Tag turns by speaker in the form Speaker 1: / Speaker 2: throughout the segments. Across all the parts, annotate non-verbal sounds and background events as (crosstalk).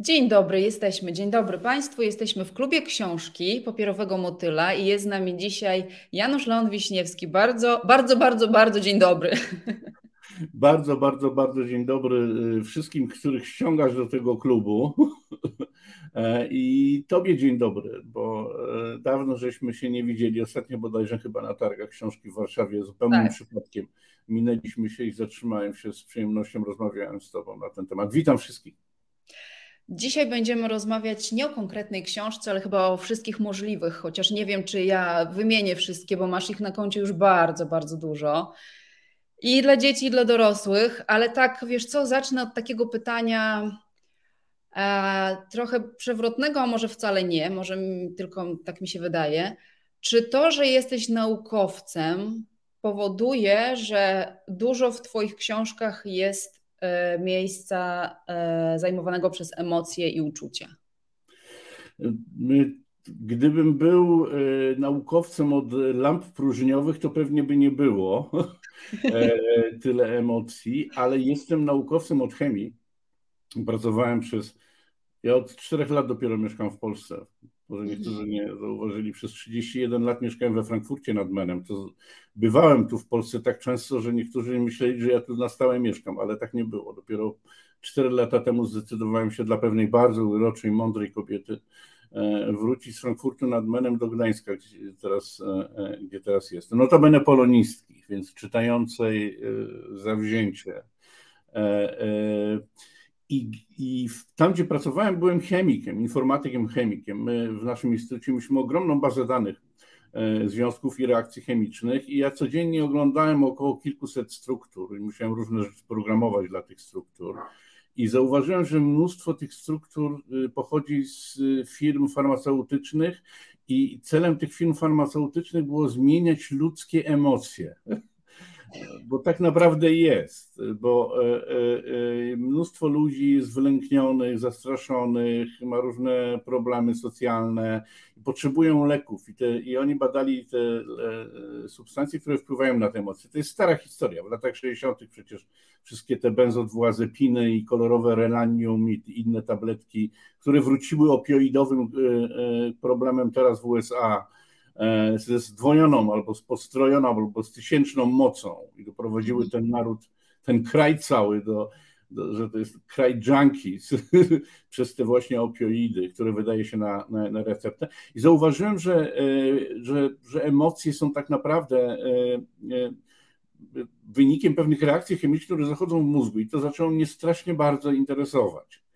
Speaker 1: Dzień dobry, jesteśmy. Dzień dobry Państwu. Jesteśmy w klubie książki Papierowego Motyla i jest z nami dzisiaj Janusz Leon Wiśniewski. Bardzo, bardzo, bardzo, bardzo dzień dobry. (laughs)
Speaker 2: Bardzo, bardzo, bardzo dzień dobry y, wszystkim, których ściągasz do tego klubu. (laughs) E, I tobie dzień dobry, bo e, dawno żeśmy się nie widzieli. Ostatnio bodajże chyba na targach książki w Warszawie zupełnym tak. przypadkiem minęliśmy się i zatrzymałem się z przyjemnością, rozmawiałem z tobą na ten temat. Witam wszystkich.
Speaker 1: Dzisiaj będziemy rozmawiać nie o konkretnej książce, ale chyba o wszystkich możliwych, chociaż nie wiem, czy ja wymienię wszystkie, bo masz ich na koncie już bardzo, bardzo dużo. I dla dzieci, i dla dorosłych, ale tak, wiesz co, zacznę od takiego pytania e, trochę przewrotnego, a może wcale nie, może tylko tak mi się wydaje. Czy to, że jesteś naukowcem, powoduje, że dużo w Twoich książkach jest miejsca e, zajmowanego przez emocje i uczucia?
Speaker 2: Gdybym był e, naukowcem od lamp próżniowych, to pewnie by nie było (laughs) tyle emocji, ale jestem naukowcem od chemii. Pracowałem przez. Ja od czterech lat dopiero mieszkam w Polsce. Może niektórzy nie zauważyli, przez 31 lat mieszkałem we Frankfurcie nad Menem. To bywałem tu w Polsce tak często, że niektórzy myśleli, że ja tu na stałe mieszkam, ale tak nie było. Dopiero 4 lata temu zdecydowałem się dla pewnej bardzo uroczej, mądrej kobiety e, wrócić z Frankfurtu nad Menem do Gdańska, gdzie teraz, e, e, gdzie teraz jestem. No to będę polonistki, więc czytającej zawzięcie. I, I tam, gdzie pracowałem, byłem chemikiem, informatykiem, chemikiem. My w naszym instytucie mieliśmy ogromną bazę danych e, związków i reakcji chemicznych i ja codziennie oglądałem około kilkuset struktur i musiałem różne rzeczy programować dla tych struktur. I zauważyłem, że mnóstwo tych struktur y, pochodzi z firm farmaceutycznych i celem tych firm farmaceutycznych było zmieniać ludzkie emocje bo tak naprawdę jest, bo e, e, e, mnóstwo ludzi jest wylęknionych, zastraszonych, ma różne problemy socjalne, potrzebują leków i, te, i oni badali te substancje, które wpływają na te emocje. To jest stara historia. W latach 60. przecież wszystkie te benzodiazepiny i kolorowe relanium i inne tabletki, które wróciły opioidowym problemem teraz w USA, ze zdwojoną albo z postrojoną, albo z tysięczną mocą. I doprowadziły ten naród, ten kraj cały do, do że to jest kraj junkies (laughs) przez te właśnie opioidy, które wydaje się na, na, na receptę. I zauważyłem, że, e, że, że emocje są tak naprawdę e, wynikiem pewnych reakcji chemicznych, które zachodzą w mózgu. I to zaczęło mnie strasznie bardzo interesować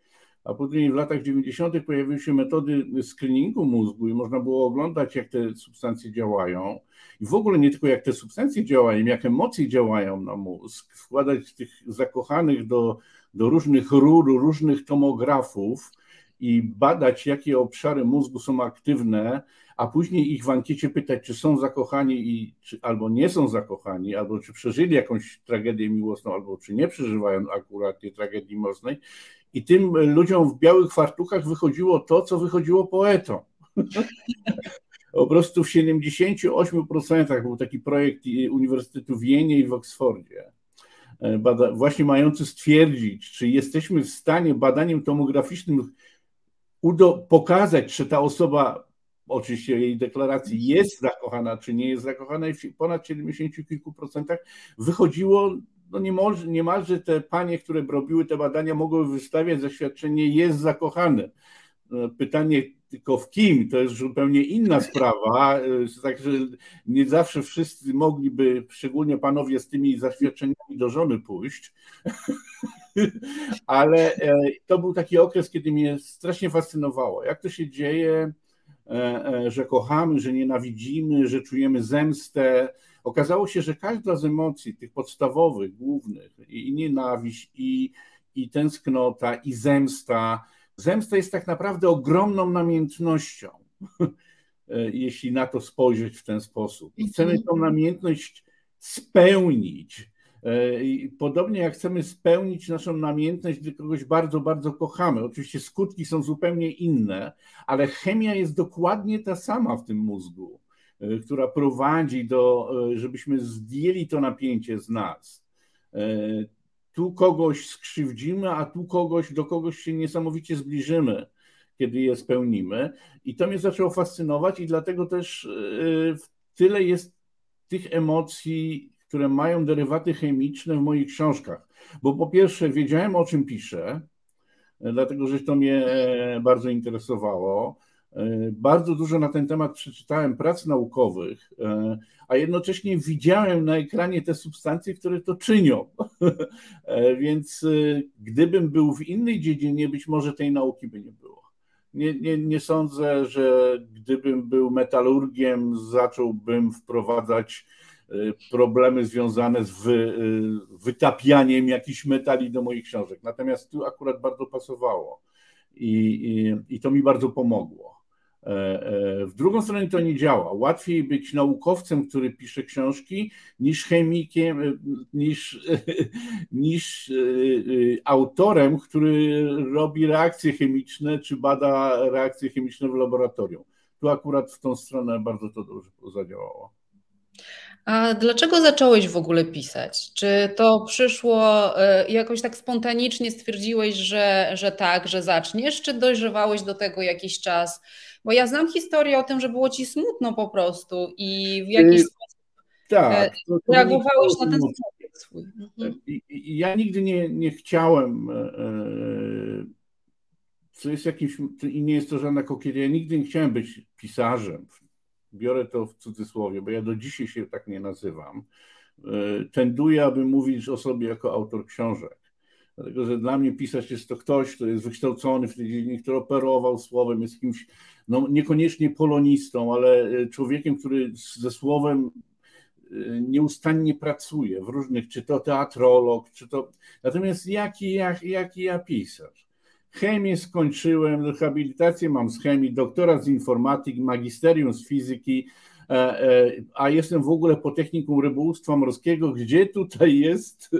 Speaker 2: a później w latach 90. pojawiły się metody screeningu mózgu i można było oglądać, jak te substancje działają. I w ogóle nie tylko jak te substancje działają, jak emocje działają na mózg, wkładać tych zakochanych do, do różnych rur, różnych tomografów i badać, jakie obszary mózgu są aktywne, a później ich w ankiecie pytać, czy są zakochani i czy, albo nie są zakochani, albo czy przeżyli jakąś tragedię miłosną, albo czy nie przeżywają akurat tej tragedii miłosnej i tym ludziom w białych fartuchach wychodziło to, co wychodziło poetom. (laughs) po prostu w 78% był taki projekt Uniwersytetu w Jenie i w Oksfordzie, bada, właśnie mający stwierdzić, czy jesteśmy w stanie badaniem tomograficznym udo, pokazać, czy ta osoba, oczywiście jej deklaracji, jest zakochana, czy nie jest zakochana i w ponad 70 kilku procentach wychodziło no niemalże, niemalże te panie, które robiły te badania, mogły wystawiać zaświadczenie jest zakochane. No, pytanie tylko w kim, to jest zupełnie inna sprawa, także nie zawsze wszyscy mogliby, szczególnie panowie z tymi zaświadczeniami do żony pójść, (laughs) ale e, to był taki okres, kiedy mnie strasznie fascynowało, jak to się dzieje, e, e, że kochamy, że nienawidzimy, że czujemy zemstę, Okazało się, że każda z emocji, tych podstawowych, głównych, i nienawiść, i, i tęsknota, i zemsta, zemsta jest tak naprawdę ogromną namiętnością, (laughs) jeśli na to spojrzeć w ten sposób. I chcemy tą namiętność spełnić. Podobnie jak chcemy spełnić naszą namiętność, gdy kogoś bardzo, bardzo kochamy. Oczywiście skutki są zupełnie inne, ale chemia jest dokładnie ta sama w tym mózgu. E, która prowadzi do, e, żebyśmy zdjęli to napięcie z nas. E, tu kogoś skrzywdzimy, a tu kogoś, do kogoś się niesamowicie zbliżymy, kiedy je spełnimy. I to mnie zaczęło fascynować i dlatego też tyle jest tych emocji, które mają derywaty chemiczne w moich książkach. Bo po pierwsze wiedziałem o czym piszę, dlatego że to mnie bardzo interesowało. E, bardzo dużo na ten temat przeczytałem prac naukowych, e, a jednocześnie widziałem na ekranie te substancje, które to czynią. (laughs) Więc gdybym był w innej dziedzinie, być może tej nauki by nie było. Nie, nie, nie sądzę, że gdybym był metalurgiem, zacząłbym wprowadzać problemy związane z wy, wytapianiem jakichś metali do moich książek. Natomiast tu akurat bardzo pasowało i, i, i to mi bardzo pomogło. E, e, w drugą stronę to nie działa. Łatwiej być naukowcem, który pisze książki, niż chemikiem, e, niż, (laughs) niż autorem, który robi reakcje chemiczne czy bada reakcje chemiczne w laboratorium. Tu akurat w tą stronę bardzo to dobrze zadziałało.
Speaker 1: A dlaczego zacząłeś w ogóle pisać? Czy to przyszło jakoś tak spontanicznie stwierdziłeś, że, że tak, że zaczniesz, czy dojrzewałeś do tego jakiś czas? Bo ja znam historię o tym, że było ci smutno po prostu i w jakiś yy, sposób tak, to, to reagowałeś na ten swój.
Speaker 2: Mhm. I, ja nigdy nie, nie chciałem, e, co jest jakimś, i nie jest to żadna kokieteria, ja nigdy nie chciałem być pisarzem. Biorę to w cudzysłowie, bo ja do dzisiaj się tak nie nazywam. E, tenduję, aby mówić o sobie jako autor książek. Dlatego, że dla mnie pisarz jest to ktoś, kto jest wykształcony w tej dziedzinie, który operował słowem, jest kimś no, niekoniecznie polonistą, ale e, człowiekiem, który ze słowem e, nieustannie pracuje w różnych, czy to teatrolog, czy to. Natomiast jaki, jak, jaki ja pisarz? Chemię skończyłem, rehabilitację mam z chemii, doktora z informatyki, magisterium z fizyki, E, e, a jestem w ogóle po technikum rybołówstwa morskiego, gdzie tutaj jest,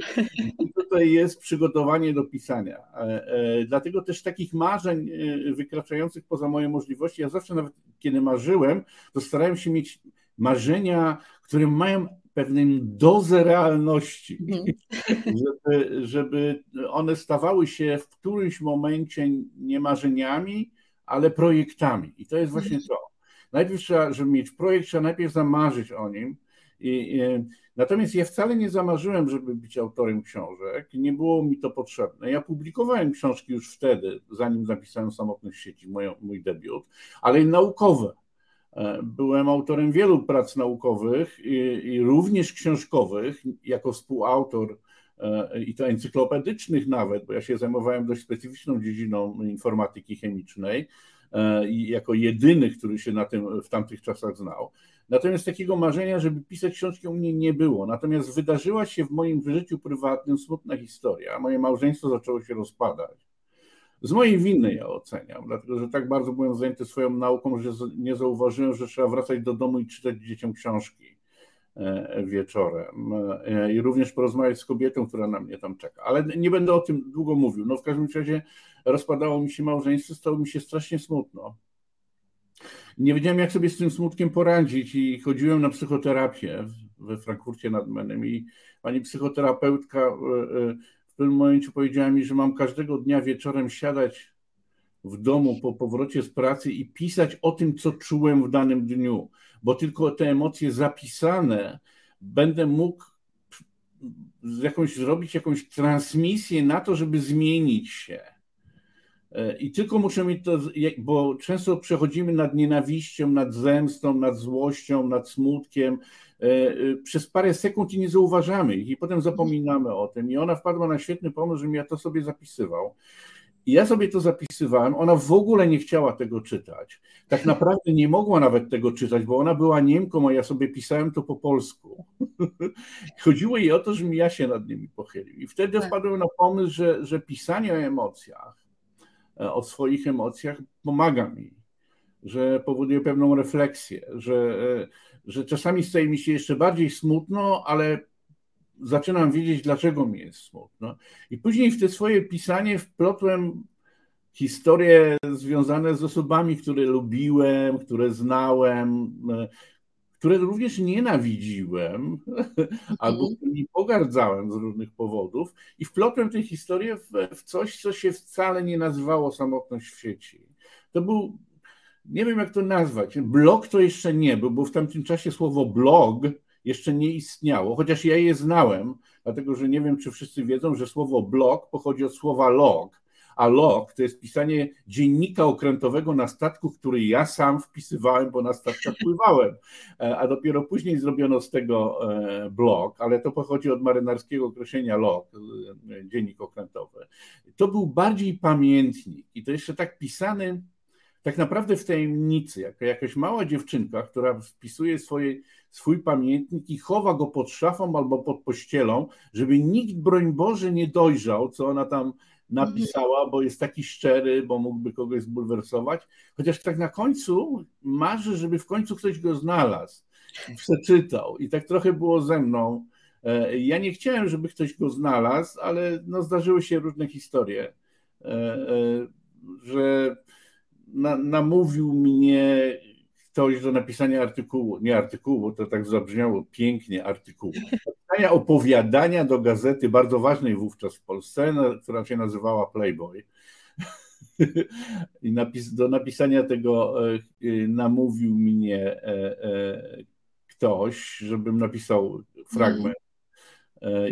Speaker 2: tutaj jest przygotowanie do pisania. E, dlatego też takich marzeń wykraczających poza moje możliwości, ja zawsze nawet kiedy marzyłem, to starałem się mieć marzenia, które mają pewną dozę realności, mhm. (laughs) żeby, żeby one stawały się w którymś momencie nie marzeniami, ale projektami. I to jest właśnie mhm. to najpierw trzeba, żeby mieć projekt, trzeba najpierw zamarzyć o nim. I, i, natomiast ja wcale nie zamarzyłem, żeby być autorem książek, nie było mi to potrzebne. Ja publikowałem książki już wtedy, zanim napisałem Samotność sieci, mój, mój debiut, ale naukowe. E, byłem autorem wielu prac naukowych i, i również książkowych, jako współautor e, i to encyklopedycznych nawet, bo ja się zajmowałem dość specyficzną dziedziną informatyki chemicznej. E, jako jedyny, który się na tym w tamtych czasach znał. Natomiast takiego marzenia, żeby pisać książki u mnie nie było. Natomiast wydarzyła się w moim życiu prywatnym smutna historia. Moje małżeństwo zaczęło się rozpadać. Z mojej winy ja oceniam, dlatego że tak bardzo byłem zajęty swoją nauką, że nie zauważyłem, że trzeba wracać do domu i czytać dzieciom książki e, wieczorem e, i również porozmawiać z kobietą, która na mnie tam czeka. Ale nie będę o tym długo mówił. No w każdym razie rozpadało mi się małżeństwo, stało mi się strasznie smutno. Nie wiedziałem, jak sobie z tym smutkiem poradzić i chodziłem na psychoterapię we Frankfurcie nad Menem i pani psychoterapeutka e, w pewnym momencie powiedziała mi, że mam każdego dnia wieczorem siadać w domu po powrocie z pracy i pisać o tym, co czułem w danym dniu, bo tylko te emocje zapisane będę mógł jakąś zrobić jakąś transmisję na to, żeby zmienić się. I tylko muszę mieć to, bo często przechodzimy nad nienawiścią, nad zemstą, nad złością, nad smutkiem e, e, przez parę sekund i nie zauważamy ich i potem zapominamy o tym. I ona wpadła na świetny pomysł, żebym ja to sobie zapisywał. I ja sobie to zapisywałem, ona w ogóle nie chciała tego czytać. Tak naprawdę nie mogła nawet tego czytać, bo ona była Niemką, a ja sobie pisałem to po polsku. (laughs) Chodziło jej o to, żebym ja się nad nimi pochylił. I wtedy tak. wpadłem na pomysł, że, że pisanie o emocjach o swoich emocjach pomaga mi, że powoduje pewną refleksję, że, e, że czasami staje mi się jeszcze bardziej smutno, ale zaczynam wiedzieć, dlaczego mi jest smutno. I później w te swoje pisanie wplotłem historie związane z osobami, które lubiłem, które znałem, które również nienawidziłem (laughs) albo mhm. którymi pogardzałem z różnych powodów i wplotłem tę historię w, w coś, co się wcale nie nazywało samotność w sieci. To był, nie wiem jak to nazwać, blog to jeszcze nie był, bo w tamtym czasie słowo blog jeszcze nie istniało, chociaż ja je znałem, dlatego że nie wiem, czy wszyscy wiedzą, że słowo blog pochodzi od słowa log, a log to jest pisanie dziennika okrętowego na statku, który ja sam wpisywałem, bo na statkach pływałem, e, a dopiero później zrobiono z tego e, blog, ale to pochodzi od marynarskiego określenia log, e, dziennik okrętowy. To był bardziej pamiętnik i to jeszcze tak pisany tak naprawdę w tajemnicy, jako jakaś mała dziewczynka, która wpisuje swoje, swój pamiętnik i chowa go pod szafą albo pod pościelą, żeby nikt, broń Boże, nie dojrzał, co ona tam napisała, bo jest taki szczery, bo mógłby kogoś zbulwersować. Chociaż tak na końcu marzy, żeby w końcu ktoś go znalazł, przeczytał. I tak trochę było ze mną. E, ja nie chciałem, żeby ktoś go znalazł, ale no zdarzyły się różne historie, e, e, że na, namówił mnie ktoś do napisania artykułu, nie artykułu, to tak zabrzmiało pięknie, artykułu. Napisania opowiadania do gazety bardzo ważnej wówczas w Polsce, która się nazywała Playboy. (laughs) I napis, do napisania tego e, namówił mnie e, e, ktoś, żebym napisał fragment.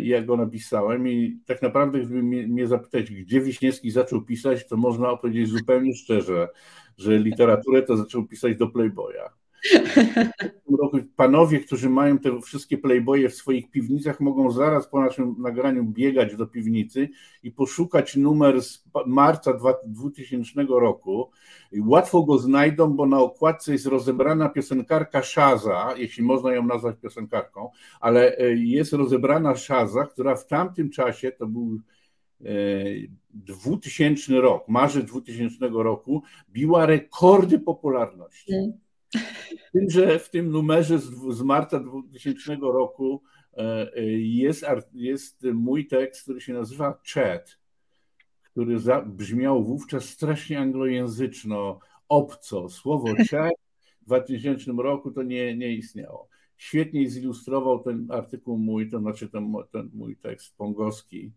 Speaker 2: Ja go napisałem i tak naprawdę, gdyby mnie zapytać, gdzie Wiśniewski zaczął pisać, to można opowiedzieć zupełnie szczerze, że literaturę to zaczął pisać do Playboya. Panowie, którzy mają te wszystkie playboye w swoich piwnicach, mogą zaraz po naszym nagraniu biegać do piwnicy i poszukać numer z marca 2000 roku. I łatwo go znajdą, bo na okładce jest rozebrana piosenkarka Szaza, jeśli można ją nazwać piosenkarką, ale e, jest rozebrana Szaza, która w tamtym czasie to był 2000 e, rok, marzec 2000 roku, biła rekordy popularności. Mm. Tym, że w tym numerze z, z marca 2000 roku e, e, jest, jest mój tekst, który się nazywa Chat, który za, brzmiał wówczas strasznie anglojęzyczno, obco. Słowo (laughs) chat w 2000 roku to nie, nie istniało. Świetnie zilustrował ten artykuł mój, to znaczy ten, ten mój tekst pongowski,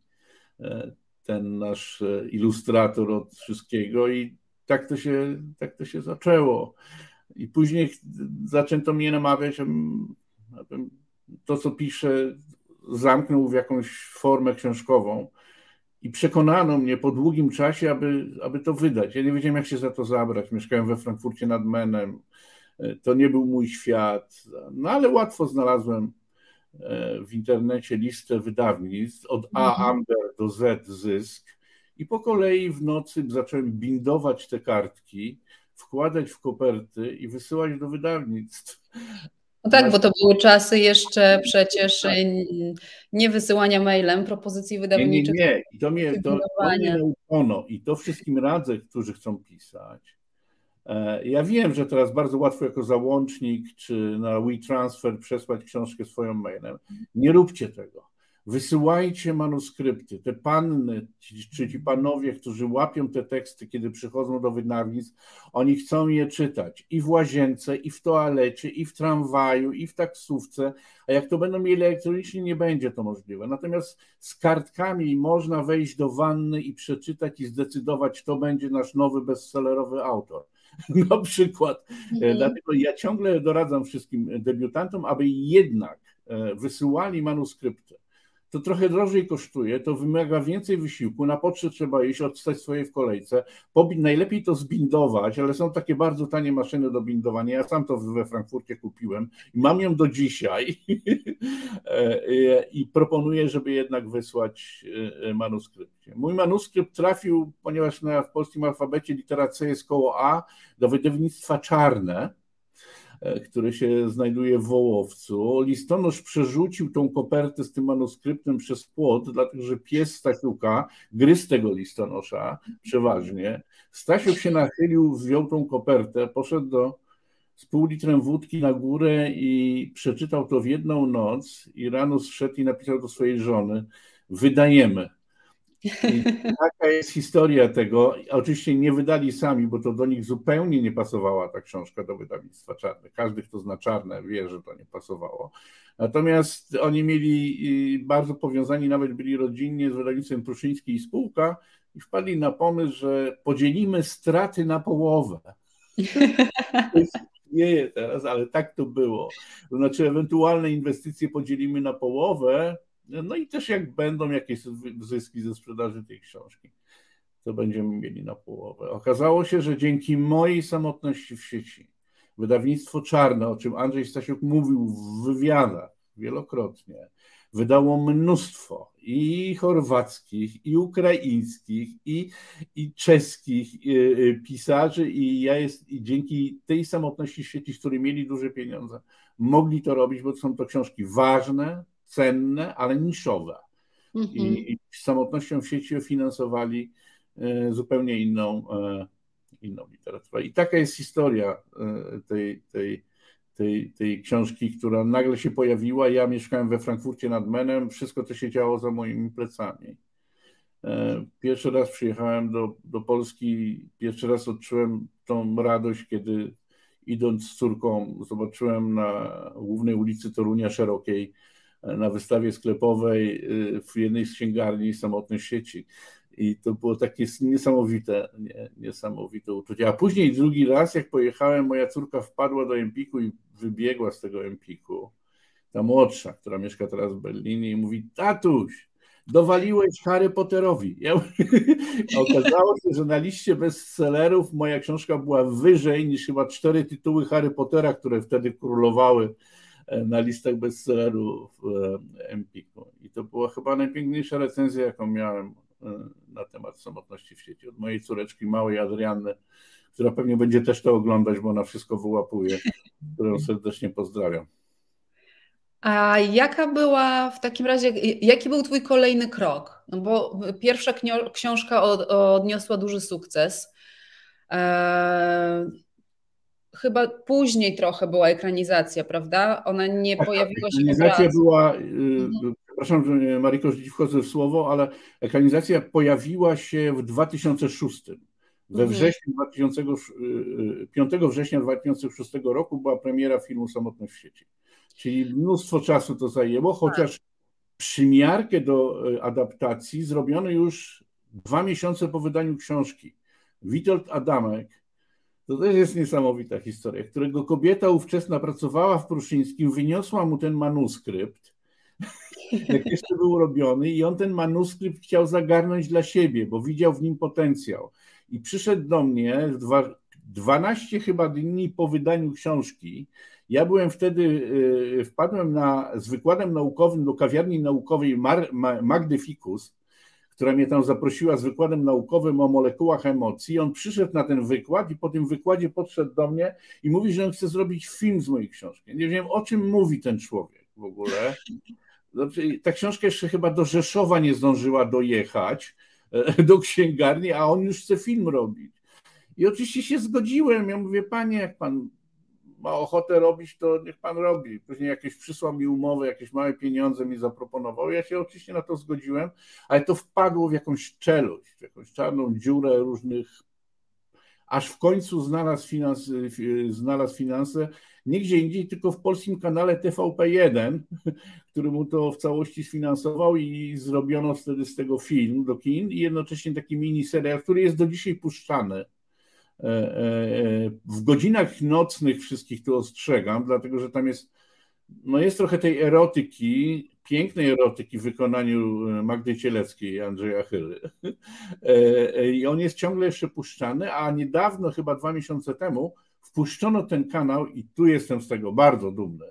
Speaker 2: E, ten nasz ilustrator od wszystkiego i tak to się, tak to się zaczęło. I później zaczęto mnie namawiać, abym, to, co piszę, zamknął w jakąś formę książkową. I przekonano mnie po długim czasie, aby, aby to wydać. Ja nie wiedziałem, jak się za to zabrać. Mieszkałem we Frankfurcie nad Menem. E, to nie był mój świat, no ale łatwo znalazłem w internecie listę wydawnictw od A mhm. Amber do Z Zysk i po kolei w nocy zacząłem bindować te kartki, wkładać w koperty i wysyłać do wydawnictw.
Speaker 1: No tak, bo to były czasy jeszcze przecież tak. nie wysyłania mailem propozycji wydawniczych.
Speaker 2: Nie, nie, nie. I to mnie, to, to mnie nauczono i to wszystkim radzę, którzy chcą pisać E, ja wiem, że teraz bardzo łatwo jako załącznik czy na WeTransfer przesłać książkę swoją mailem. Nie róbcie tego. Wysyłajcie manuskrypty. Te panny, czy ci panowie, którzy łapią te teksty, kiedy przychodzą do wydawnictw, oni chcą je czytać i w łazience, i w toalecie, i w tramwaju, i w taksówce. A jak to będą mieli elektronicznie, nie będzie to możliwe. Natomiast z kartkami można wejść do wanny i przeczytać i zdecydować, kto będzie nasz nowy bestsellerowy autor. (laughs) na przykład. E, mhm. Dlatego ja ciągle doradzam wszystkim debiutantom, aby jednak e, wysyłali manuskrypty to trochę drożej kosztuje, to wymaga więcej wysiłku, na pocztę trzeba iść, odstać swoje w kolejce, najlepiej to zbindować, ale są takie bardzo tanie maszyny do bindowania, ja sam to we Frankfurcie kupiłem i mam ją do dzisiaj. (laughs) I proponuję, żeby jednak wysłać e, manuskrypcie. Mój manuskrypt trafił, ponieważ na, w polskim alfabecie litera C jest koło A, do wydawnictwa Czarne, E, który się znajduje w Wołowcu. Listonosz przerzucił tą kopertę z tym manuskryptem przez płot, dlatego że pies Stasiuka gryzł tego listonosza przeważnie. Stasiuk się nachylił, wziął tą kopertę, poszedł do z pół litrem wódki na górę i przeczytał to w jedną noc i rano zszedł i napisał do swojej żony wydajemy. I taka jest historia tego. Oczywiście nie wydali sami, bo to do nich zupełnie nie pasowała ta książka do wydawnictwa Czarne. Każdy, kto zna Czarne, wie, że to nie pasowało. Natomiast oni mieli bardzo powiązani, nawet byli rodzinnie z wydawnictwem Pruszyński i Spółka i wpadli na pomysł, że podzielimy straty na połowę. Nie teraz, ale tak to było. To znaczy, ewentualne inwestycje podzielimy na połowę, no i też jak będą jakieś zyski ze sprzedaży tej książki, to będziemy mieli na połowę. Okazało się, że dzięki mojej samotności w sieci, wydawnictwo Czarne, o czym Andrzej Stasiuk mówił w wywiadach wielokrotnie, wydało mnóstwo i chorwackich, i ukraińskich, i, i czeskich y, y, pisarzy, i ja jest i dzięki tej samotności sieci, z której mieli duże pieniądze, mogli to robić, bo są to książki ważne, cenne, ale niszowe. Mhm. I, I samotnością w sieci finansowali y, zupełnie inną, inną literaturę. I taka jest historia tej, tej tej, tej książki, która nagle się pojawiła. Ja mieszkałem we Frankfurcie nad Menem, wszystko to się działo za moimi plecami. E, pierwszy raz przyjechałem do, do Polski, pierwszy raz odczułem tą radość, kiedy idąc z córką zobaczyłem na głównej ulicy Torunia Szerokiej e, na wystawie sklepowej e, w jednej z księgarni samotnej sieci. I to było takie niesamowite, nie, niesamowite uczucie. A później drugi raz, jak pojechałem, moja córka wpadła do Empiku i wybiegła z tego Empiku. Ta młodsza, która mieszka teraz w Berlinie i mówi, tatuś, dowaliłeś Harry Potterowi. Ja, (laughs) okazało się, że na liście bestsellerów moja książka była wyżej niż chyba cztery tytuły Harry Pottera, które wtedy królowały na listach bestsellerów e, Empiku. I to była chyba najpiękniejsza recenzja, jaką miałem na temat samotności w sieci. Od mojej córeczki małej Adrianny, która pewnie będzie też to oglądać, bo ona wszystko wyłapuje, którą serdecznie pozdrawiam.
Speaker 1: A jaka była w takim razie, jaki był Twój kolejny krok? No bo pierwsza książka odniosła duży sukces. Chyba później trochę była ekranizacja, prawda? Ona nie tak, pojawiła się
Speaker 2: Ekranizacja była, y, mhm przepraszam, że Mariko, że wchodzę w słowo, ale ekranizacja pojawiła się w 2006. We mhm. wrześniu 5 y, y, września 2006 roku była premiera filmu Samotność w sieci. Czyli mnóstwo czasu to zajęło, tak. chociaż przymiarkę do y, adaptacji zrobiono już dwa miesiące po wydaniu książki. Witold Adamek, to też jest niesamowita historia, którego kobieta ówczesna pracowała w Pruszyńskim, wyniosła mu ten manuskrypt (laughs) jak jeszcze był robiony i on ten manuskrypt chciał zagarnąć dla siebie, bo widział w nim potencjał. I przyszedł do mnie dwa, 12 chyba dni po wydaniu książki. Ja byłem wtedy, y, wpadłem na, z wykładem naukowym do kawiarni naukowej Mar, Magdy Fikus, która mnie tam zaprosiła z wykładem naukowym o molekułach emocji. On przyszedł na ten wykład i po tym wykładzie podszedł do mnie i mówi, że on chce zrobić film z mojej książki. Nie wiem, o czym mówi ten człowiek w ogóle. Znaczy, ta książka jeszcze chyba do Rzeszowa nie zdążyła dojechać, e, do księgarni, a on już chce film robić. I oczywiście się zgodziłem. Ja mówię, panie, jak pan ma ochotę robić, to niech pan robi. Później jakieś przysłał mi umowę, jakieś małe pieniądze mi zaproponował. Ja się oczywiście na to zgodziłem, ale to wpadło w jakąś czeluść, w jakąś czarną dziurę różnych aż w końcu znalazł, finans, znalazł finanse nie gdzie indziej, tylko w polskim kanale TVP1, (laughs) który mu to w całości sfinansował i zrobiono wtedy z tego film do kin i jednocześnie taki mini serial, który jest do dzisiaj puszczany. E, e, w godzinach nocnych wszystkich tu ostrzegam, dlatego że tam jest, no jest trochę tej erotyki, pięknej erotyki w wykonaniu e, Magdy Cieleckiej i Andrzeja Chyry. (laughs) I on jest ciągle jeszcze puszczany, a niedawno, chyba dwa miesiące temu, wpuszczono ten kanał i tu jestem z tego bardzo dumny.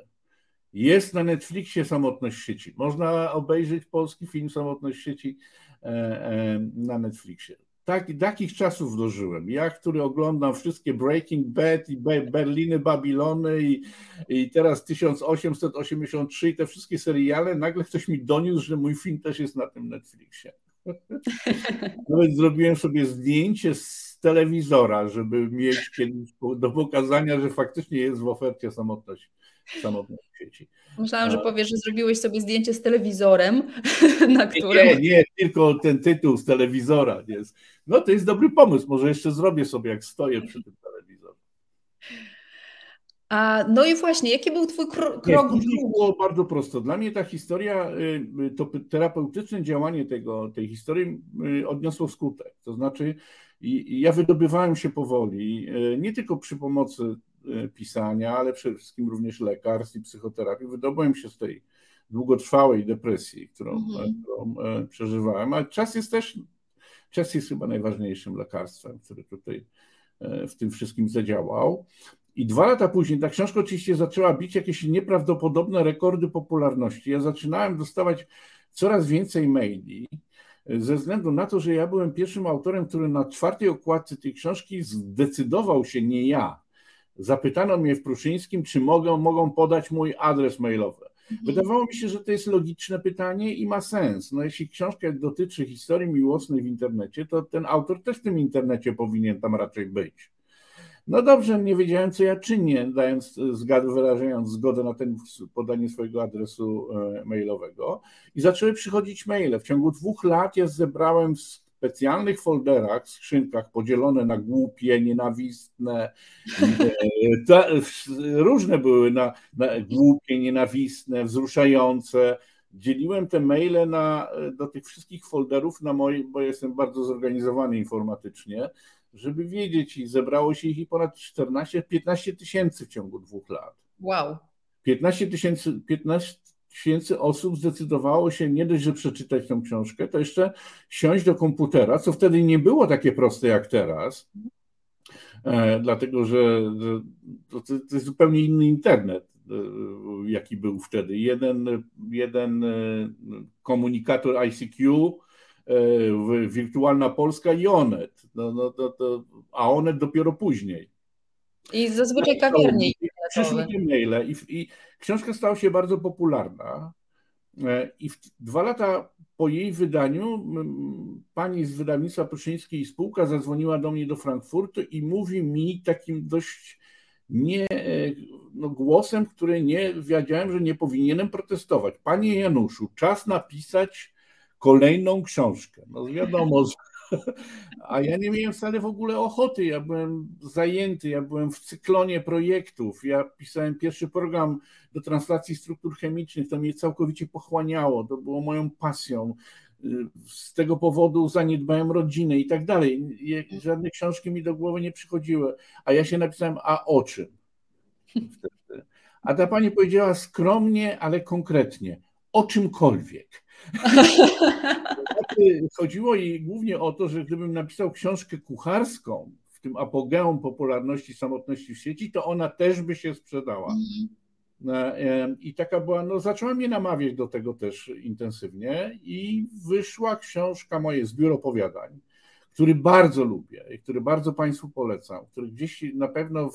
Speaker 2: Jest na Netflixie Samotność sieci. Można obejrzeć polski film Samotność sieci na Netflixie. Tak, takich czasów dożyłem. Ja, który oglądam wszystkie Breaking Bad i Berliny, Babilony i, i teraz 1883 i te wszystkie seriale, nagle ktoś mi doniósł, że mój film też jest na tym Netflixie. (laughs) Nawet zrobiłem sobie zdjęcie z telewizora, żeby mieć kiedyś do pokazania, że faktycznie jest w ofercie samotność samotnej sieci.
Speaker 1: Myślałam, że powiesz, że zrobiłeś sobie zdjęcie z telewizorem, (laughs) na
Speaker 2: którym... Nie, nie, tylko ten tytuł z telewizora. Jest. No to jest dobry pomysł, może jeszcze zrobię sobie, jak stoję przy tym telewizorze.
Speaker 1: A, no i właśnie, jaki był twój krok? Nie,
Speaker 2: było bardzo prosto. Dla mnie ta historia, y, y, to terapeutyczne działanie tego, tej historii y, odniosło skutek. To znaczy, ja wydobywałem się powoli, nie tylko przy pomocy pisania, ale przede wszystkim również lekarstw i psychoterapii. Wydobyłem się z tej długotrwałej depresji, którą, mhm. którą przeżywałem, ale czas jest też, czas jest chyba najważniejszym lekarstwem, który tutaj w tym wszystkim zadziałał. I dwa lata później ta książka oczywiście zaczęła bić jakieś nieprawdopodobne rekordy popularności. Ja zaczynałem dostawać coraz więcej maili ze względu na to, że ja byłem pierwszym autorem, który na czwartej okładce tej książki zdecydował się, nie ja. Zapytano mnie w Pruszyńskim, czy mogą, mogą podać mój adres mailowy. Mhm. Wydawało mi się, że to jest logiczne pytanie i ma sens. No, jeśli książka dotyczy historii miłosnej w internecie, to ten autor też w tym internecie powinien tam raczej być. No dobrze, nie wiedziałem, co ja czynię, dając, wyrażając zgodę na ten podanie swojego adresu e, mailowego. I zaczęły przychodzić maile. W ciągu dwóch lat ja zebrałem w specjalnych folderach, skrzynkach podzielone na głupie, nienawistne, e, różne były na, na głupie, nienawistne, wzruszające. Dzieliłem te maile na, do tych wszystkich folderów na moje, bo jestem bardzo zorganizowany informatycznie, żeby wiedzieć, i zebrało się ich ponad 14-15 tysięcy w ciągu dwóch lat.
Speaker 1: Wow.
Speaker 2: 15 tysięcy 15 tysięcy osób zdecydowało się nie dość, że przeczytać tą książkę, to jeszcze siąść do komputera, co wtedy nie było takie proste jak teraz, e, dlatego że to, to, jest zupełnie inny internet, e, jaki był wtedy. Jeden, jeden e, komunikator ICQ wirtualna Polska i Onet. No, no, to, to, a Onet dopiero później.
Speaker 1: I zazwyczaj kawiarnie.
Speaker 2: Przyszły te maile i, i książka stała się bardzo popularna. E, I w, dwa lata po jej wydaniu pani z wydawnictwa Pruszyńskiej i spółka zadzwoniła do mnie do Frankfurtu i mówi mi takim dość nie, e, no, głosem, który nie wiedziałem, że nie powinienem protestować. Panie Januszu, czas napisać kolejną książkę. No wiadomo, a ja nie miałem wcale w ogóle ochoty. Ja byłem zajęty, ja byłem w cyklonie projektów. Ja pisałem pierwszy program do translacji struktur chemicznych. To mnie całkowicie pochłaniało. To było moją pasją. Z tego powodu zaniedbałem rodzinę i tak dalej. Żadne książki mi do głowy nie przychodziły. A ja się napisałem, a o czym? A ta pani powiedziała skromnie, ale konkretnie, o czymkolwiek. Znaczy, chodziło jej głównie o to, że gdybym napisał książkę kucharską, w tym apogeum popularności samotności w sieci, to ona też by się sprzedała. Mhm. E, I taka była, no zaczęła mnie namawiać do tego też intensywnie i wyszła książka moje Zbiór opowiadań, który bardzo lubię i który bardzo Państwu polecam, który gdzieś na pewno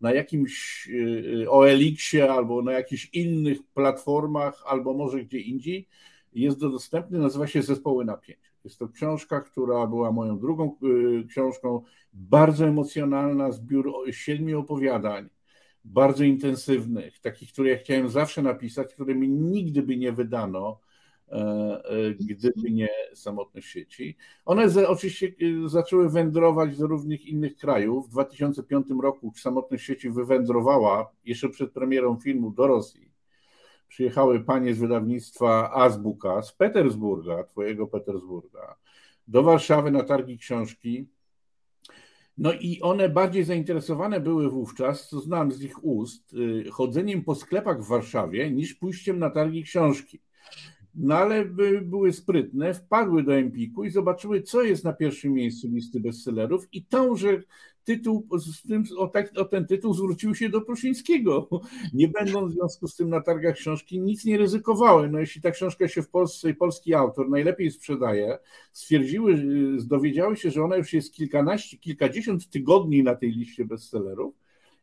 Speaker 2: na jakimś e, e, OLX-ie albo na jakichś innych platformach, albo może gdzie indziej, jest dostępny, nazywa się Zespoły Napięć. Jest to książka, która była moją drugą y, książką, bardzo emocjonalna, zbiór siedmiu opowiadań, bardzo intensywnych, takich, które ja chciałem zawsze napisać, które mi nigdy by nie wydano, gdyby nie samotność sieci. One oczywiście y, zaczęły wędrować do różnych innych krajów. W 2005 roku samotność sieci wywędrowała jeszcze przed premierą filmu do Rosji przyjechały panie z wydawnictwa Azbuka z Petersburga, twojego Petersburga, do Warszawy na targi książki. No i one bardziej zainteresowane były wówczas, co znam z ich ust, y, chodzeniem po sklepach w Warszawie niż pójściem na targi książki. No ale by, były sprytne, wpadły do Empiku i zobaczyły, co jest na pierwszym miejscu listy bestsellerów i tą, że tytuł, z tym, o, tak, o ten tytuł zwrócił się do Pruszyńskiego. (laughs) Nie będąc w związku z tym na targach książki, nic nie ryzykowały. No jeśli ta książka się w Polsce i polski autor najlepiej sprzedaje, stwierdziły, dowiedziały się, że ona już jest kilkanaście, kilkadziesiąt tygodni na tej liście bestsellerów,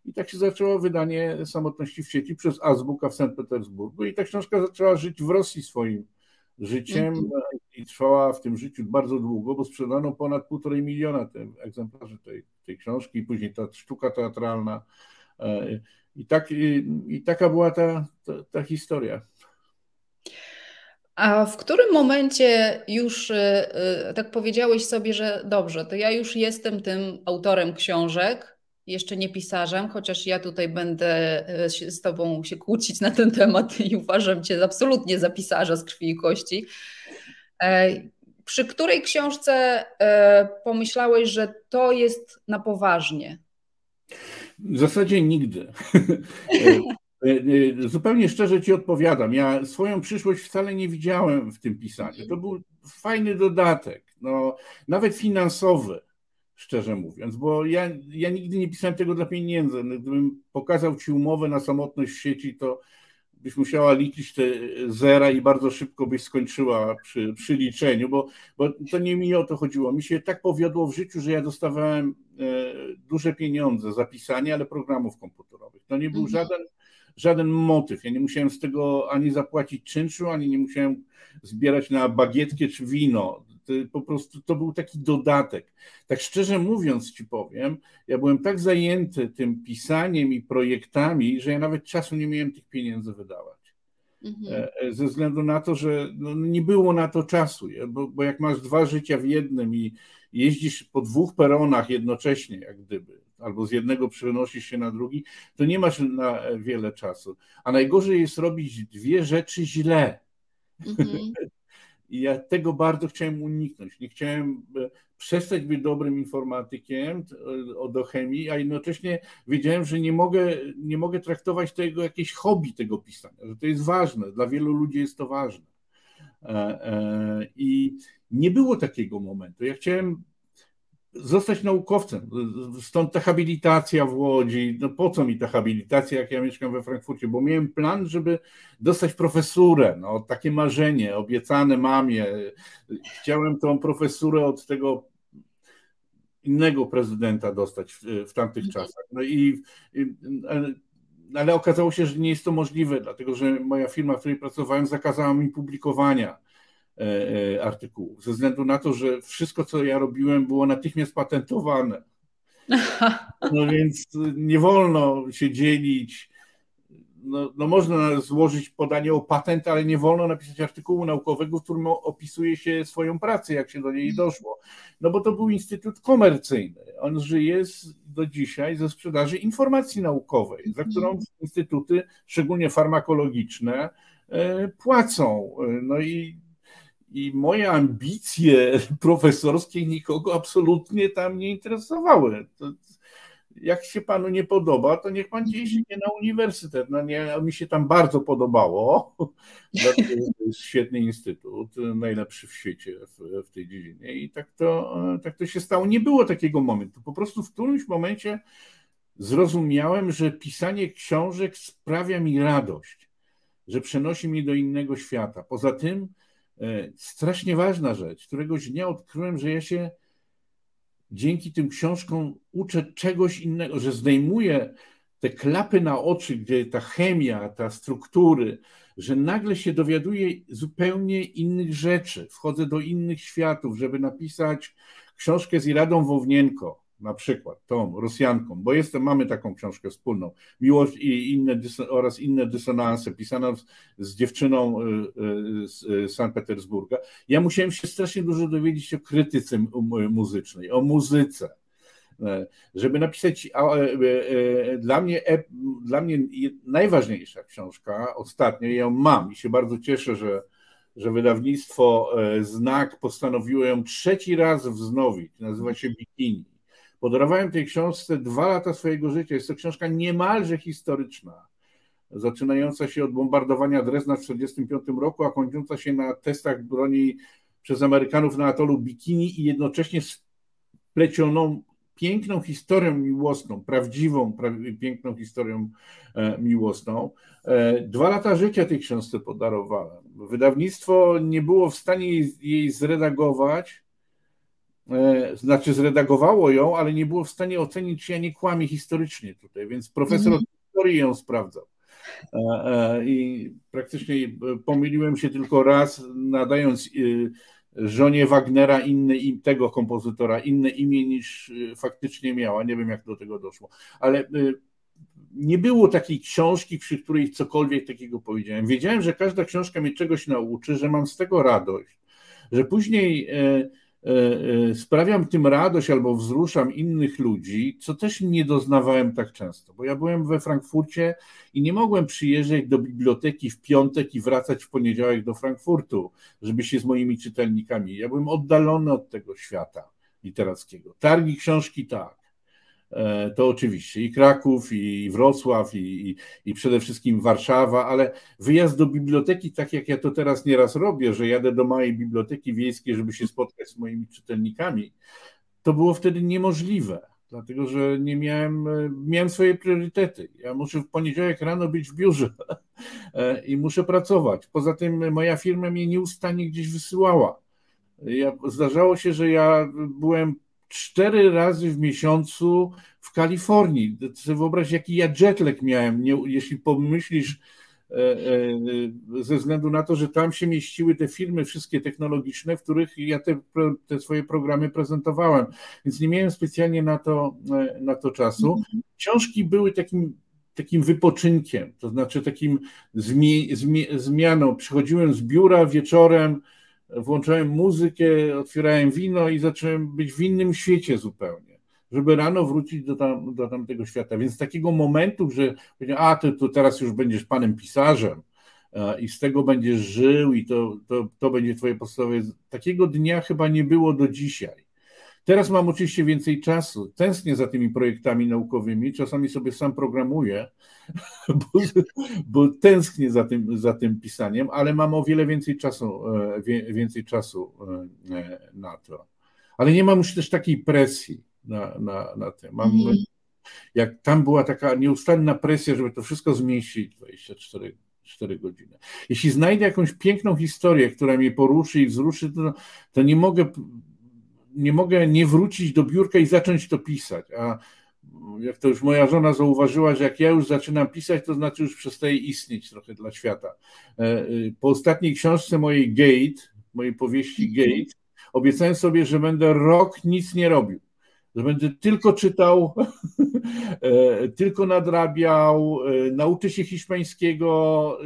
Speaker 2: i tak się zaczęło wydanie Samotności w sieci przez Azbuka w Sankt Petersburgu i ta książka zaczęła żyć w Rosji swoim życiem i trwała w tym życiu bardzo długo, bo sprzedano ponad półtorej miliona egzemplarzy tej, tej książki, później ta sztuka teatralna. E, I, tak, i, i taka była ta, ta, ta historia.
Speaker 1: A w którym momencie już tak powiedziałeś sobie, że dobrze, to ja już jestem tym autorem książek, jeszcze nie pisarzem, chociaż ja tutaj będę e, z Tobą się kłócić na ten temat i uważam Cię absolutnie za pisarza z krwi i kości. E, przy której książce e, pomyślałeś, że to jest na poważnie?
Speaker 2: W zasadzie nigdy. (laughs) Zupełnie szczerze Ci odpowiadam. Ja swoją przyszłość wcale nie widziałem w tym pisaniu. To był fajny dodatek, no, nawet finansowy szczerze mówiąc, bo ja, ja nigdy nie pisałem tego dla pieniędzy. No, gdybym pokazał Ci umowę na samotność w sieci, to byś musiała liczyć te zera i bardzo szybko byś skończyła przy, przy liczeniu, bo, bo to nie mi o to chodziło. Mi się tak powiodło w życiu, że ja dostawałem e, duże pieniądze za pisanie, ale programów komputerowych. To nie był mhm. żaden, żaden motyw. Ja nie musiałem z tego ani zapłacić czynszu, ani nie musiałem zbierać na bagietkę czy wino po prostu to był taki dodatek. Tak szczerze mówiąc, ci powiem, ja byłem tak zajęty tym pisaniem i projektami, że ja nawet czasu nie miałem tych pieniędzy wydawać. Mhm. E, e, ze względu na to, że no, nie było na to czasu, bo, bo jak masz dwa życia w jednym i jeździsz po dwóch peronach jednocześnie, jak gdyby, albo z jednego przenosisz się na drugi, to nie masz na wiele czasu. A najgorzej jest robić dwie rzeczy źle. Mhm. (laughs) I ja tego bardzo chciałem uniknąć. Nie chciałem e, przestać być dobrym informatykiem e, do chemii, a jednocześnie wiedziałem, że nie mogę, nie mogę traktować tego jakieś hobby tego pisania, że to jest ważne, dla wielu ludzi jest to ważne. E, I nie było takiego momentu. Ja chciałem zostać naukowcem. Stąd ta habilitacja w Łodzi. No po co mi ta habilitacja, jak ja mieszkam we Frankfurcie? Bo miałem plan, żeby dostać profesurę. No, takie marzenie, obiecane mamie. Chciałem tą profesurę od tego innego prezydenta dostać w, w tamtych mhm. czasach. No i, ale okazało się, że nie jest to możliwe, dlatego że moja firma, w której pracowałem, zakazała mi publikowania artykułów, ze względu na to, że wszystko, co ja robiłem, było natychmiast patentowane. (laughs) No więc nie wolno się dzielić. No, no, można złożyć podanie o patent, ale nie wolno napisać artykułu naukowego, w którym opisuje się swoją pracę, jak się do niej doszło. No bo to był instytut komercyjny. On żyje do dzisiaj ze sprzedaży informacji naukowej, za którą instytuty, szczególnie farmakologiczne, e, płacą. No i i moje ambicje (laughs) profesorskie nikogo absolutnie tam nie interesowały. To, jak się panu nie podoba, to niech pan gdzieś idzie na uniwersytet. No nie, mi się tam bardzo podobało. (laughs) to jest świetny instytut, najlepszy w świecie w, w, tej dziedzinie. I tak to, tak to się stało. Nie było takiego momentu. Po prostu w którymś momencie zrozumiałem, że pisanie książek sprawia mi radość, że przenosi mnie do innego świata. Poza tym, strasznie ważna rzecz. Któregoś dnia odkryłem, że ja się dzięki tym książkom uczę czegoś innego, że zdejmuję te klapy na oczy, gdzie ta chemia, ta struktury, że nagle się dowiaduję zupełnie innych rzeczy. Wchodzę do innych światów, żeby napisać książkę z Iradą Wownienko na przykład tą Rosjanką, bo jestem, mamy taką książkę wspólną, Miłość i inne oraz inne dysonanse, pisana z, z dziewczyną y, y, z y, Sankt Petersburga. Ja musiałem się strasznie dużo dowiedzieć o krytyce muzycznej, o muzyce, e, żeby napisać e, e, dla mnie, dla mnie najważniejsza książka, ostatnio ją mam i się bardzo cieszę, że, że wydawnictwo Znak postanowiło ją trzeci raz wznowić. Nazywa się Bikini. Podarowałem tej książce dwa lata swojego życia. Jest to książka niemalże historyczna, zaczynająca się od bombardowania Drezna w 1945 roku, a kończąca się na testach broni przez Amerykanów na atolu Bikini i jednocześnie splecioną piękną historią miłosną, prawdziwą, pra- piękną historią e, miłosną. E, dwa lata życia tej książce podarowałem. Wydawnictwo nie było w stanie jej, jej zredagować, znaczy zredagowało ją, ale nie było w stanie ocenić, czy ja nie kłamię historycznie tutaj, więc profesor mm. historii ją sprawdzał. E, e, I praktycznie pomyliłem się tylko raz, nadając żonie Wagnera inne, tego kompozytora inne imię niż faktycznie miała. Nie wiem, jak do tego doszło. Ale nie było takiej książki, przy której cokolwiek takiego powiedziałem. Wiedziałem, że każda książka mnie czegoś nauczy, że mam z tego radość, że później e, E, e, sprawiam tym radość albo wzruszam innych ludzi, co też nie doznawałem tak często, bo ja byłem we Frankfurcie i nie mogłem przyjeżdżać do biblioteki w piątek i wracać w poniedziałek do Frankfurtu, żeby się z moimi czytelnikami. Ja byłem oddalony od tego świata literackiego. Targi książki tak, E, to oczywiście i Kraków, i Wrocław, i, i, i, przede wszystkim Warszawa, ale wyjazd do biblioteki, tak jak ja to teraz nieraz robię, że jadę do małej biblioteki wiejskiej, żeby się spotkać z moimi czytelnikami, to było wtedy niemożliwe, dlatego że nie miałem, e, miałem swoje priorytety. Ja muszę w poniedziałek rano być w biurze (laughs) e, i muszę pracować. Poza tym moja firma mnie nieustannie gdzieś wysyłała. Ja, zdarzało się, że ja byłem cztery razy w miesiącu w Kalifornii. Sobie wyobraź, jaki ja jetlag miałem, nie, jeśli pomyślisz, e, e, ze względu na to, że tam się mieściły te firmy wszystkie technologiczne, w których ja te, te swoje programy prezentowałem, więc nie miałem specjalnie na to, e, na to czasu. Książki były takim takim wypoczynkiem, to znaczy takim zmi, zmi, zmianą. Przychodziłem z biura wieczorem, włączałem muzykę, otwierałem wino i zacząłem być w innym świecie zupełnie, żeby rano wrócić do, tam, do tamtego świata. Więc takiego momentu, że a to, to teraz już będziesz panem pisarzem i z tego będziesz żył i to, to, to będzie twoje podstawowe. Takiego dnia chyba nie było do dzisiaj. Teraz mam oczywiście więcej czasu. Tęsknię za tymi projektami naukowymi. Czasami sobie sam programuję, (laughs) bo, bo tęsknię za tym, za tym pisaniem, ale mam o wiele więcej czasu, e, więcej czasu e, na to. Ale nie mam już też takiej presji na, na, na tym. Mam, mhm. Jak tam była taka nieustanna presja, żeby to wszystko zmieścić 24 4 godziny. Jeśli znajdę jakąś piękną historię, która mnie poruszy i wzruszy, to, to nie mogę nie mogę nie wrócić do biurka i zacząć to pisać. A jak to już moja żona zauważyła, że jak ja już zaczynam pisać, to znaczy już przestaje istnieć trochę dla świata. E, e, po ostatniej książce mojej Gate, mojej powieści mhm. Gate, obiecałem sobie, że będę rok nic nie robił. Że będę tylko czytał, (laughs) e, tylko nadrabiał, nauczę się hiszpańskiego,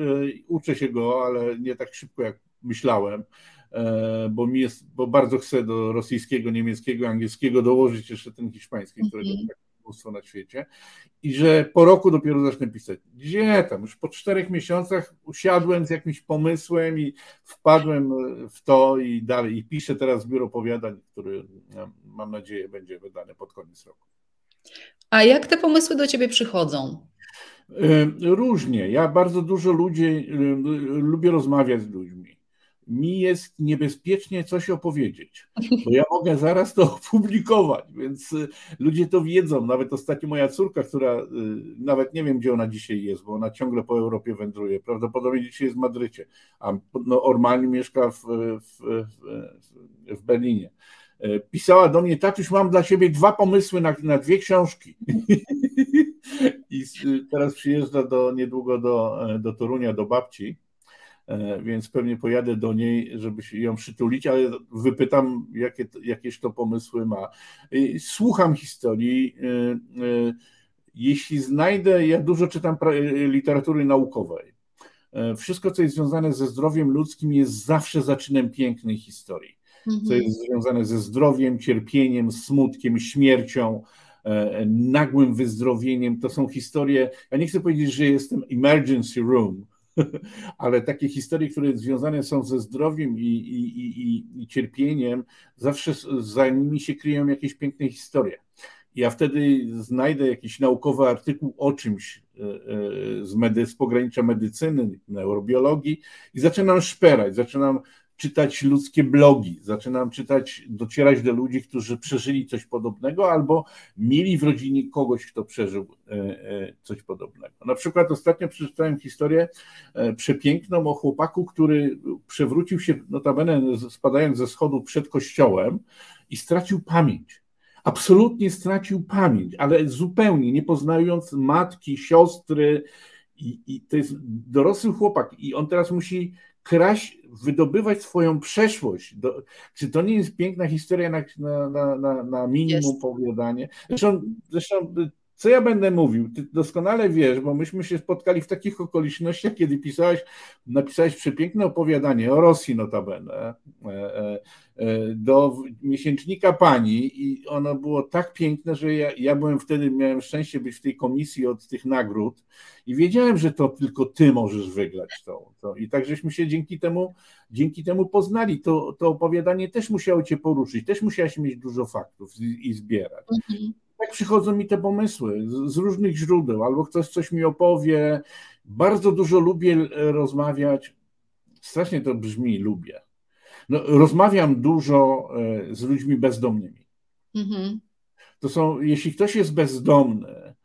Speaker 2: uczę się go, ale nie tak szybko jak myślałem. E, bo mi jest, bo bardzo chcę do rosyjskiego, niemieckiego, angielskiego dołożyć jeszcze ten hiszpański, którego mm -hmm. mnóstwo na świecie i że po roku dopiero zacznę pisać. Gdzie tam? Już po czterech miesiącach usiadłem z jakimś pomysłem i wpadłem w to i dalej. I piszę teraz zbiór opowiadań, który mam nadzieję będzie wydany pod koniec roku.
Speaker 1: A jak te pomysły do ciebie przychodzą?
Speaker 2: E, różnie. Ja bardzo dużo ludzi, e, lubię rozmawiać z ludźmi mi jest niebezpiecznie coś opowiedzieć, bo ja mogę zaraz to (laughs) opublikować, więc y, ludzie to wiedzą. Nawet ostatnio moja córka, która y, nawet nie wiem, gdzie ona dzisiaj jest, bo ona ciągle po Europie wędruje, prawdopodobnie dzisiaj jest w Madrycie, a no, normalnie mieszka w, w, w, w Berlinie. E, pisała do mnie, tatuś, mam dla siebie dwa pomysły na, na dwie książki. (laughs) I teraz przyjeżdża do, niedługo do, e, do Torunia, do babci więc pewnie pojadę do niej, żeby się ją przytulić, ale wypytam, jakie, jakieś to pomysły ma. Słucham historii. E, e, jeśli znajdę, ja dużo czytam literatury naukowej. Wszystko, co jest związane ze zdrowiem ludzkim, jest zawsze zaczynem pięknej historii. Mhm. Co jest związane ze zdrowiem, cierpieniem, smutkiem, śmiercią, nagłym wyzdrowieniem. To są historie. Ja nie chcę powiedzieć, że jestem emergency room, (laughs) ale takie historie, które związane są ze zdrowiem i, i, i, i cierpieniem, zawsze za nimi się kryją jakieś piękne historie. Ja wtedy znajdę jakiś naukowy artykuł o czymś e, e, z, medy, z pogranicza medycyny, neurobiologii i zaczynam szperać, zaczynam czytać ludzkie blogi, zaczynam czytać, docierać do ludzi, którzy przeżyli coś podobnego albo mieli w rodzinie kogoś, kto przeżył e, e, coś podobnego. Na przykład ostatnio przeczytałem historię e, przepiękną o chłopaku, który przewrócił się notabene spadając ze schodu przed kościołem i stracił pamięć. Absolutnie stracił pamięć, ale zupełnie nie poznając matki, siostry, i, i to jest dorosły chłopak, i on teraz musi kraść, wydobywać swoją przeszłość. Do, czy to nie jest piękna historia na, na, na, na minimum jest. powiadanie? Zresztą, zresztą co ja będę mówił? Ty doskonale wiesz, bo myśmy się spotkali w takich okolicznościach, kiedy pisałeś, napisałeś przepiękne opowiadanie o Rosji notabene e, e, e, do miesięcznika pani i ono było tak piękne, że ja, ja byłem wtedy, miałem szczęście być w tej komisji od tych nagród i wiedziałem, że to tylko ty możesz wygrać to. to. I tak żeśmy się dzięki temu, dzięki temu poznali. To, to opowiadanie też musiało cię poruszyć, też musiałeś mieć dużo faktów i, i zbierać. Mhm tak przychodzą mi te pomysły z, z, różnych źródeł, albo ktoś coś mi opowie. Bardzo dużo lubię rozmawiać. Strasznie to brzmi, lubię. No, rozmawiam dużo e, z ludźmi bezdomnymi. Mhm. To są, jeśli ktoś jest bezdomny, e,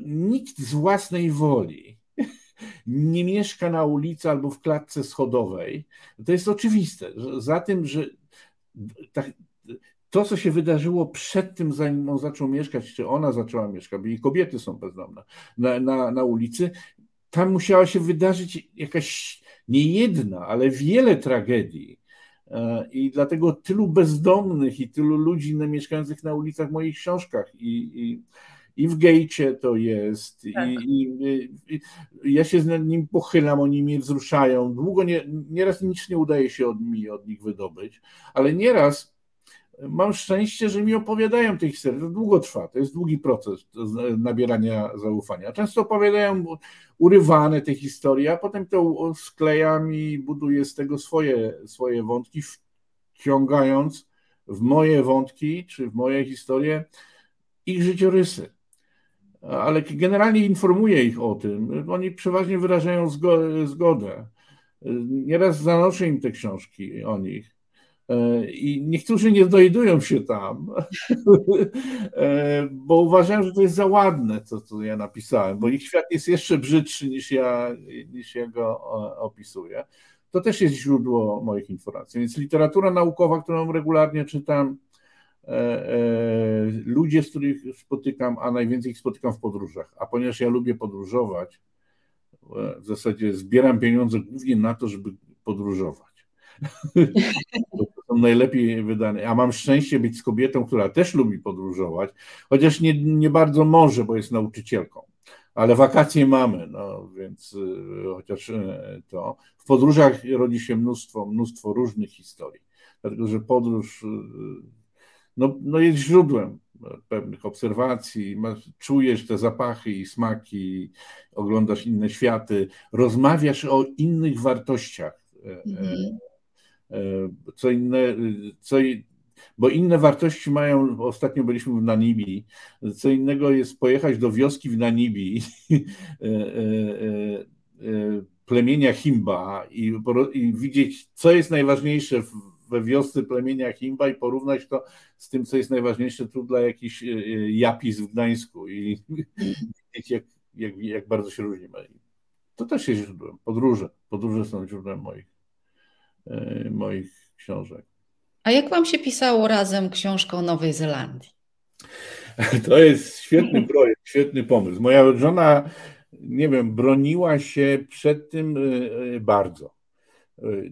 Speaker 2: nikt z własnej woli (laughs) nie mieszka na ulicy albo w klatce schodowej, to jest oczywiste. Za tym, że tak, to, co się wydarzyło przed tym, zanim on zaczął mieszkać, czy ona zaczęła mieszkać, bo i kobiety są bezdomne na, na, na ulicy, tam musiała się wydarzyć jakaś nie jedna, ale wiele tragedii. E, I dlatego tylu bezdomnych i tylu ludzi mieszkających na ulicach w moich książkach. I, i, i w gejcie to jest. Tak. I, i, ja się z nim pochylam, oni mnie wzruszają. Długo nie, nieraz nic nie udaje się od, mi od nich wydobyć, ale nieraz mam szczęście, że mi opowiadają te historie. To długo trwa, to jest długi proces nabierania zaufania. Często opowiadają urywane te historie, a potem to sklejam i buduję z tego swoje, swoje wątki, wciągając w moje wątki czy w moje historie ich życiorysy. Ale generalnie informuję ich o tym. Oni przeważnie wyrażają zgodę. Nieraz zanoszę im te książki o nich I niektórzy nie dojdują się tam, (laughs) e, bo uważają, że to jest za ładne, co ja napisałem, bo ich świat jest jeszcze brzydszy niż ja, niż ja go opisuję. To też jest źródło moich informacji. Więc literatura naukowa, którą regularnie czytam, e, ludzie, z których spotykam, a najwięcej ich spotykam w podróżach. A ponieważ ja lubię podróżować, w zasadzie zbieram pieniądze głównie na to, żeby podróżować. (laughs) są najlepiej wydane. A mam szczęście być z kobietą, która też lubi podróżować, chociaż nie, nie bardzo może, bo jest nauczycielką. Ale wakacje mamy, no więc y, chociaż y, to. W podróżach rodzi się mnóstwo, mnóstwo różnych historii. Dlatego, że podróż y, no, no jest źródłem pewnych obserwacji, czujesz te zapachy i smaki, oglądasz inne światy, rozmawiasz o innych wartościach. Mhm co inne, co, bo inne wartości mają, ostatnio byliśmy w Namibii, co innego jest pojechać do wioski w Namibii, (laughs) e, e, e, plemienia Himba i, i widzieć, co jest najważniejsze we wiosce plemienia Himba i porównać to z tym, co jest najważniejsze tu dla jakichś Japis w Gdańsku i (laughs) widzieć, jak, jak, jak bardzo się różnimy. To też jest źródłem. Podróże. Podróże są źródłem moich E, moich książek.
Speaker 1: A jak wam się pisało razem książkę o Nowej Zelandii? (laughs)
Speaker 2: To jest świetny projekt, świetny pomysł. Moja żona, nie wiem, broniła się przed tym e, e, bardzo.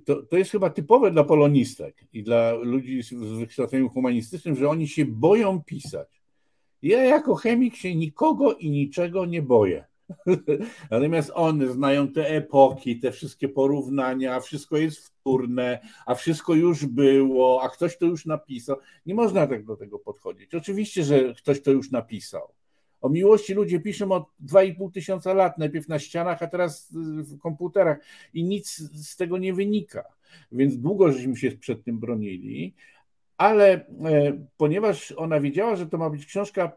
Speaker 2: To, to jest chyba typowe dla polonistek i dla ludzi z wykształceniem humanistycznym, że oni się boją pisać. Ja jako chemik się nikogo i niczego nie boję. (laughs) Natomiast one znają te epoki, te wszystkie porównania, wszystko jest wtórne, a wszystko już było, a ktoś to już napisał. Nie można tak do tego podchodzić. Oczywiście, że ktoś to już napisał. O miłości ludzie piszą od 2,5 tysiąca lat, najpierw na ścianach, a teraz w komputerach i nic z tego nie wynika. Więc długo żeśmy się przed tym bronili, ale e, ponieważ ona wiedziała, że to ma być książka,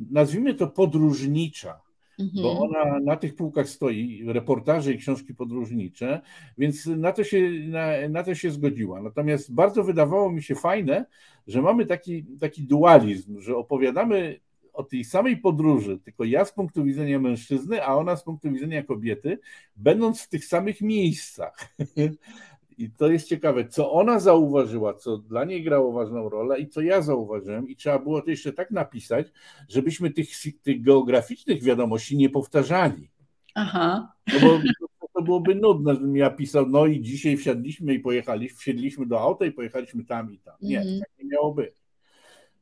Speaker 2: nazwijmy to podróżnicza, mhm. bo ona na tych półkach stoi, reportaże i książki podróżnicze, więc na to, się, na, na to się zgodziła. Natomiast bardzo wydawało mi się fajne, że mamy taki, taki dualizm, że opowiadamy o tej samej podróży, tylko ja z punktu widzenia mężczyzny, a ona z punktu widzenia kobiety, będąc w tych samych miejscach. (laughs) I to jest ciekawe, co ona zauważyła, co dla niej grało ważną rolę i co ja zauważyłem. I trzeba było to jeszcze tak napisać, żebyśmy tych, tych geograficznych wiadomości nie powtarzali. Aha. No bo to byłoby nudne, żebym ja pisał, no i dzisiaj wsiadliśmy i pojechaliśmy, wsiedliśmy do auta i pojechaliśmy tam i tam. Nie, mm. tak nie miało być.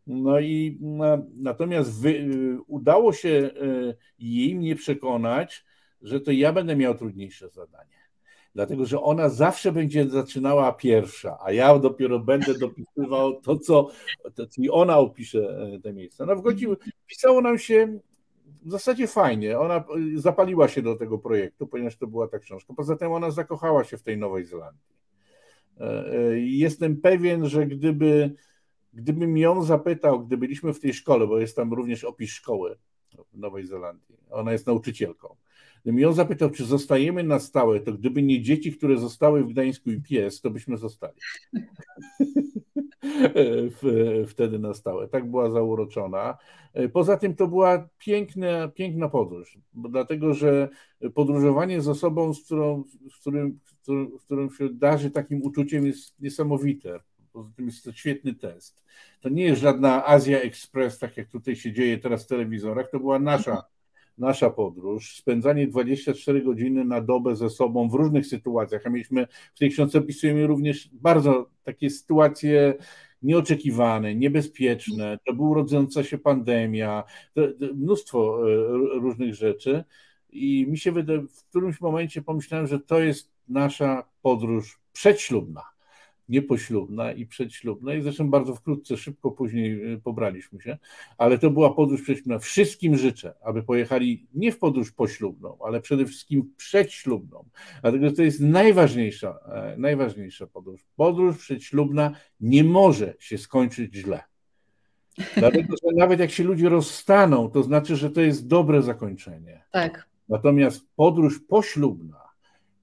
Speaker 2: No i natomiast wy, udało się jej mnie przekonać, że to ja będę miał trudniejsze zadanie. Dlatego, że ona zawsze będzie zaczynała pierwsza, a ja dopiero będę dopisywał to, co to, ona opisze te miejsca. No wchodziły, pisało nam się w zasadzie fajnie. Ona zapaliła się do tego projektu, ponieważ to była ta książka. Poza tym ona zakochała się w tej Nowej Zelandii. E, e, jestem pewien, że gdyby, gdybym ją zapytał, gdy byliśmy w tej szkole, bo jest tam również opis szkoły w Nowej Zelandii, ona jest nauczycielką. Gdybym ją zapytał, czy zostajemy na stałe, to gdyby nie dzieci, które zostały w Gdańsku i pies, to byśmy zostali. (laughs) Wtedy na stałe. Tak była zauroczona. Poza tym to była piękna, piękna podróż, dlatego że podróżowanie z osobą, z którą, z którym, z którym się darzy takim uczuciem jest niesamowite. Poza tym jest to świetny test. To nie jest żadna Azja Express, tak jak tutaj się dzieje teraz w telewizorach, to była nasza (laughs) nasza podróż, spędzanie 24 godziny na dobę ze sobą w różnych sytuacjach, a mieliśmy w tej książce opisujemy również bardzo takie sytuacje nieoczekiwane, niebezpieczne, to była rodząca się pandemia, mnóstwo e, różnych rzeczy i mi się wydaje, w którymś momencie pomyślałem, że to jest nasza podróż przedślubna niepoślubna i przedślubna i zresztą bardzo wkrótce, szybko później y, pobraliśmy się, ale to była podróż przedślubna. Wszystkim życzę, aby pojechali nie w podróż poślubną, ale przede wszystkim przedślubną, dlatego to jest najważniejsza, e, najważniejsza podróż. Podróż przedślubna nie może się skończyć źle. Dlatego, że nawet jak się ludzie rozstaną, to znaczy, że to jest dobre zakończenie.
Speaker 1: Tak.
Speaker 2: Natomiast podróż poślubna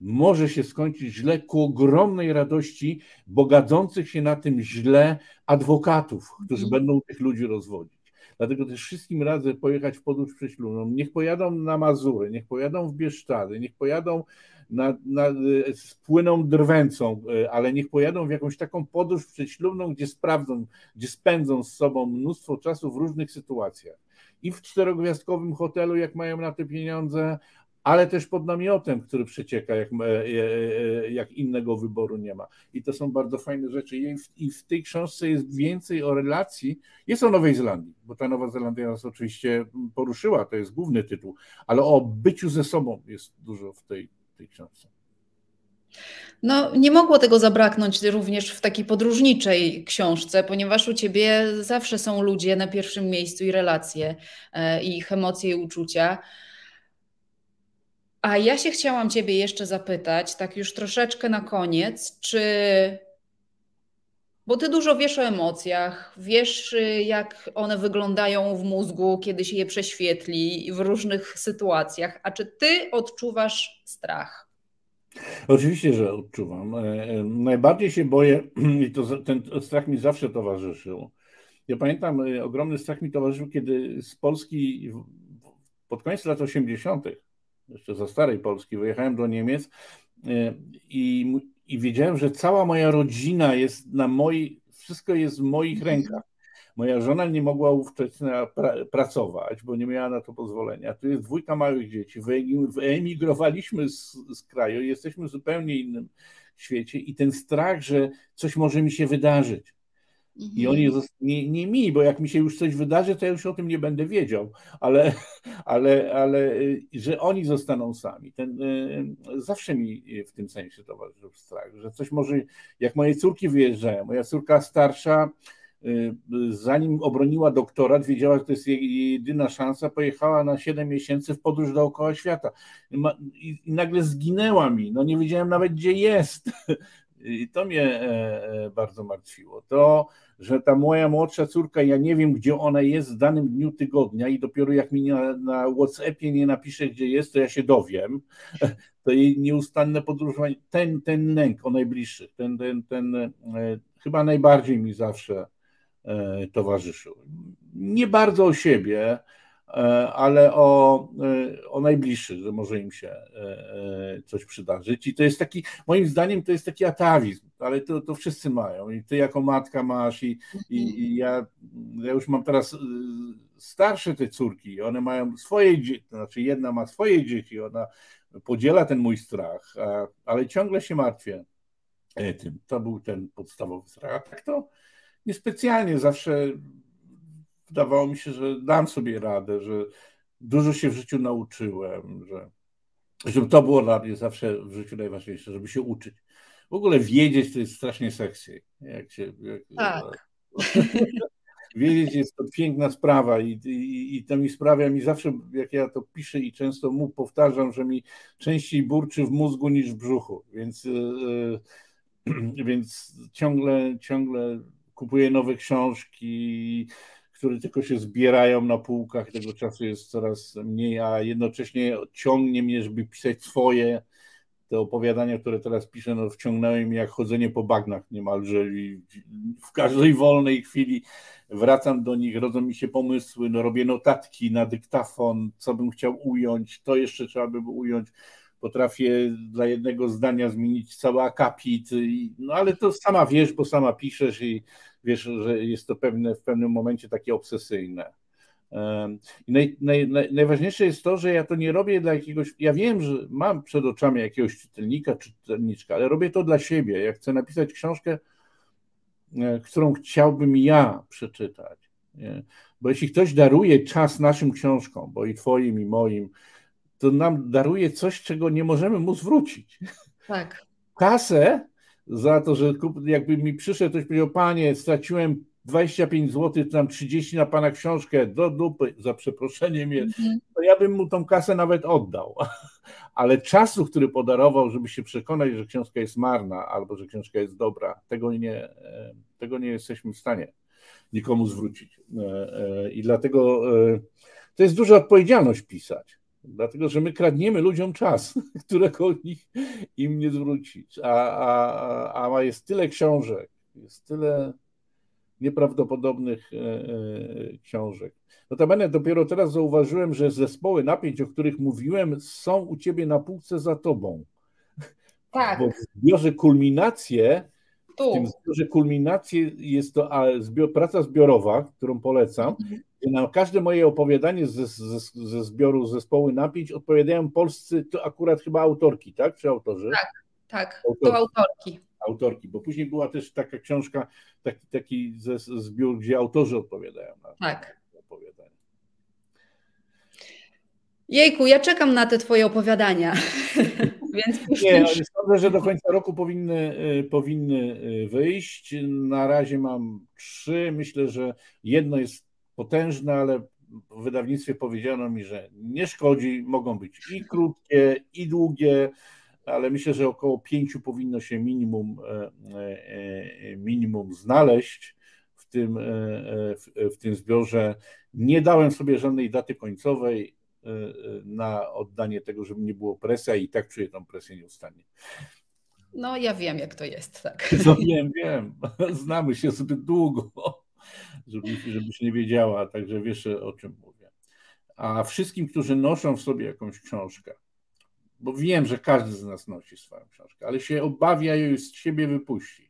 Speaker 2: może się skończyć źle ku ogromnej radości bogadzących się na tym źle adwokatów, którzy mhm. będą tych ludzi rozwodzić. Dlatego też wszystkim radzę pojechać w podróż prześlubną. Niech pojadą na Mazury, niech pojadą w Bieszczady, niech pojadą na, na, spłyną drwęcą, ale niech pojadą w jakąś taką podróż prześlubną, gdzie sprawdzą, gdzie spędzą z sobą mnóstwo czasu w różnych sytuacjach. I w czterogwiazdkowym hotelu, jak mają na te pieniądze, ale też pod namiotem, który przecieka, jak, e, e, e, jak innego wyboru nie ma. I to są bardzo fajne rzeczy. I w, I w, tej książce jest więcej o relacji. Jest o Nowej Zelandii, bo ta Nowa Zelandia nas oczywiście poruszyła, to jest główny tytuł, ale o byciu ze sobą jest dużo w tej, tej książce.
Speaker 1: No, nie mogło tego zabraknąć również w takiej podróżniczej książce, ponieważ u ciebie zawsze są ludzie na pierwszym miejscu i relacje, i ich emocje i uczucia. A ja się chciałam Ciebie jeszcze zapytać, tak już troszeczkę na koniec, czy. Bo Ty dużo wiesz o emocjach, wiesz, jak one wyglądają w mózgu, kiedy się je prześwietli w różnych sytuacjach. A czy Ty odczuwasz strach?
Speaker 2: Oczywiście, że odczuwam. E, e, najbardziej się boję, (clears throat) i to, ten strach mi zawsze towarzyszył. Ja pamiętam, e, ogromny strach mi towarzyszył, kiedy z Polski pod koniec lat 80 jeszcze za starej Polski, wyjechałem do Niemiec e, i, i wiedziałem, że cała moja rodzina jest na mojej, wszystko jest w moich mhm. rękach. Moja żona nie mogła wówczas pracować, bo nie miała na to pozwolenia. Tu jest dwójka małych dzieci. Wyemigrowaliśmy z, z kraju, jesteśmy w zupełnie innym świecie i ten strach, że coś może mi się wydarzyć, i mhm. oni nie, nie mi, bo jak mi się już coś wydarzy, to ja już o tym nie będę wiedział, ale, (laughs) ale, ale że oni zostaną sami. Ten, y, zawsze mi w tym sensie towarzyszył strach, że coś może, jak moje córki wyjeżdżają, moja córka starsza, y, zanim obroniła doktorat, wiedziała, że to jest jej jedyna szansa, pojechała na 7 miesięcy w podróż dookoła świata. I, i nagle zginęła mi, no nie wiedziałem nawet, gdzie jest. (laughs) I to mnie e, e, bardzo martwiło. To, że ta moja młodsza córka, ja nie wiem, gdzie ona jest w danym dniu tygodnia i dopiero jak mi na, na WhatsAppie nie napisze, gdzie jest, to ja się dowiem. (laughs) To jej nieustanne podróżowanie, ten, ten lęk o najbliższych, ten, ten, ten e, chyba najbardziej mi zawsze towarzyszył. Nie bardzo o siebie, ale o, e, o najbliższych, że może im się e, coś przydarzyć. I to jest taki, moim zdaniem, to jest taki atawizm, ale to, to wszyscy mają. I ty jako matka masz, i, i, i ja, ja już mam teraz starsze te córki, one mają swoje dzieci, znaczy jedna ma swoje dzieci, ona podziela ten mój strach, ale ciągle się martwię tym. To był ten podstawowy strach. A tak to niespecjalnie zawsze wydawało mi się, że dam sobie radę, że dużo się w życiu nauczyłem, że, że to było dla mnie zawsze w życiu najważniejsze, żeby się uczyć. W ogóle wiedzieć to jest strasznie sexy. Jak się, jak,
Speaker 1: tak. (laughs)
Speaker 2: wiedzieć jest to piękna sprawa i, i, i to mi sprawia mi zawsze, jak ja to piszę i często mu powtarzam, że mi częściej burczy w mózgu niż w brzuchu, więc, yy, (clears throat) więc ciągle, ciągle kupuję nowe książki, które tylko się zbierają na półkach, tego czasu jest coraz mniej, a jednocześnie ciągnie mnie, żeby pisać swoje. Te opowiadania, które teraz piszę, no wciągnęły mnie jak chodzenie po bagnach niemalże i w każdej wolnej chwili wracam do nich, rodzą mi się pomysły, no robię notatki na dyktafon, co bym chciał ująć, to jeszcze trzeba by ująć potrafię dla jednego zdania zmienić cały akapit, no ale to sama wiesz, bo sama piszesz i wiesz, że jest to pewne, w pewnym momencie takie obsesyjne. Naj, naj, naj, najważniejsze jest to, że ja to nie robię dla jakiegoś. Ja wiem, że mam przed oczami jakiegoś czytelnika czy czytelniczka, ale robię to dla siebie. Ja chcę napisać książkę, e, którą chciałbym ja przeczytać. Bo jeśli ktoś daruje czas naszym książkom, bo i Twoim, i moim, to nam daruje coś, czego nie możemy mu zwrócić.
Speaker 1: Tak.
Speaker 2: Kasę za to, że jakby mi przyszedł, ktoś powiedział, panie, straciłem 25 zł, tam 30 na pana książkę, do dupy, za przeproszeniem, mm -hmm. to ja bym mu tą kasę nawet oddał. (laughs) Ale czasu, który podarował, żeby się przekonać, że książka jest marna albo że książka jest dobra, tego nie, e, tego nie jesteśmy w stanie nikomu zwrócić. E, e, I dlatego to jest duża odpowiedzialność pisać. Dlatego, że my kradniemy ludziom czas, (laughs) którego nich im nie zwrócić. A, a, a jest tyle książek, jest tyle nieprawdopodobnych e, e, książek. Notabene dopiero teraz zauważyłem, że zespoły napięć, o których mówiłem, są u ciebie na półce za tobą.
Speaker 1: Tak.
Speaker 2: Bo w zbiorze kulminacje, tu. w tym zbiorze kulminacje jest to zbior, praca zbiorowa, którą polecam, mhm na każde moje opowiadanie ze, ze, ze zbioru zespoły napięć odpowiadają polscy, to akurat chyba autorki, tak? Czy autorzy?
Speaker 1: Tak, tak, autorki. to autorki.
Speaker 2: Autorki, bo później była też taka książka, taki, taki zbiór, gdzie autorzy odpowiadają na
Speaker 1: tak. opowiadania. Jejku, ja czekam na te twoje opowiadania. (laughs) Więc
Speaker 2: nie, sądzę, że do końca roku powinny, y, powinny y, wyjść. Na razie mam trzy. Myślę, że jedno jest potężne, ale w wydawnictwie powiedziano mi, że nie szkodzi, mogą być i krótkie, i długie, ale myślę, że około pięciu powinno się minimum, e, e, minimum znaleźć w tym, e, w tym zbiorze. Nie dałem sobie żadnej daty końcowej na oddanie tego, żeby nie było presji, a i tak czuję tą presję nieustannie.
Speaker 1: No ja wiem, jak to jest, tak.
Speaker 2: No wiem, wiem. (laughs) Znamy się zbyt długo żebyś, nie wiedziała, także wiesz o czym mówię. A wszystkim, którzy noszą w sobie jakąś książkę, bo wiem, że każdy z nas nosi swoją książkę, ale się obawia jej z siebie wypuścić.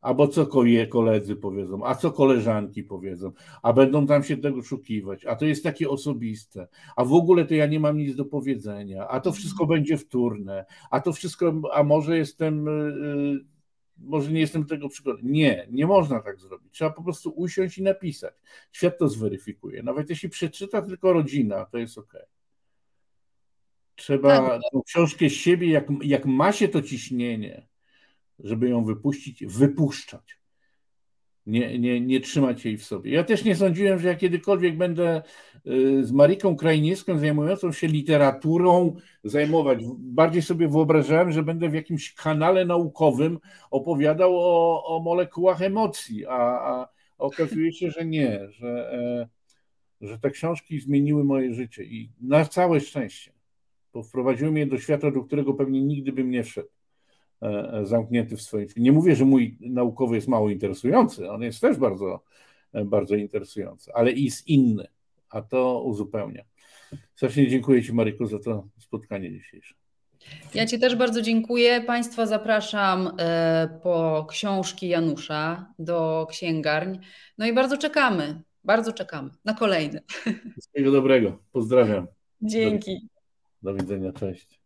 Speaker 2: Albo co koledzy powiedzą, a co koleżanki powiedzą, a będą tam się tego szukiwać, a to jest takie osobiste, a w ogóle to ja nie mam nic do powiedzenia, a to wszystko będzie wtórne, a to wszystko, a może jestem y, może nie jestem tego przygotowany. Nie, nie można tak zrobić. Trzeba po prostu usiąść i napisać. Świat to zweryfikuje. Nawet jeśli przeczyta tylko rodzina, to jest ok. Trzeba tak. tą książkę z siebie, jak, jak ma się to ciśnienie, żeby ją wypuścić, wypuszczać nie, nie, nie trzymać jej w sobie. Ja też nie sądziłem, że ja kiedykolwiek będę y, z Mariką Krajniewską zajmującą się literaturą zajmować. Bardziej sobie wyobrażałem, że będę w jakimś kanale naukowym opowiadał o, o molekułach emocji, a, a okazuje się, że nie, że, e, że te książki zmieniły moje życie i na całe szczęście, bo wprowadziły mnie do świata, do którego pewnie nigdy bym nie wszedł. E, e, zamknięty w swoim. Nie mówię, że mój naukowy jest mało interesujący, on jest też bardzo, e, bardzo interesujący, ale jest inny, a to uzupełnia. Strasznie dziękuję Ci, Maryku, za to spotkanie dzisiejsze.
Speaker 1: Ja Ci też bardzo dziękuję. Państwa zapraszam po książki Janusza do księgarń. No i bardzo czekamy, bardzo czekamy na kolejny.
Speaker 2: Wszystkiego dobrego. Pozdrawiam.
Speaker 1: Dzięki.
Speaker 2: Do, do widzenia, cześć.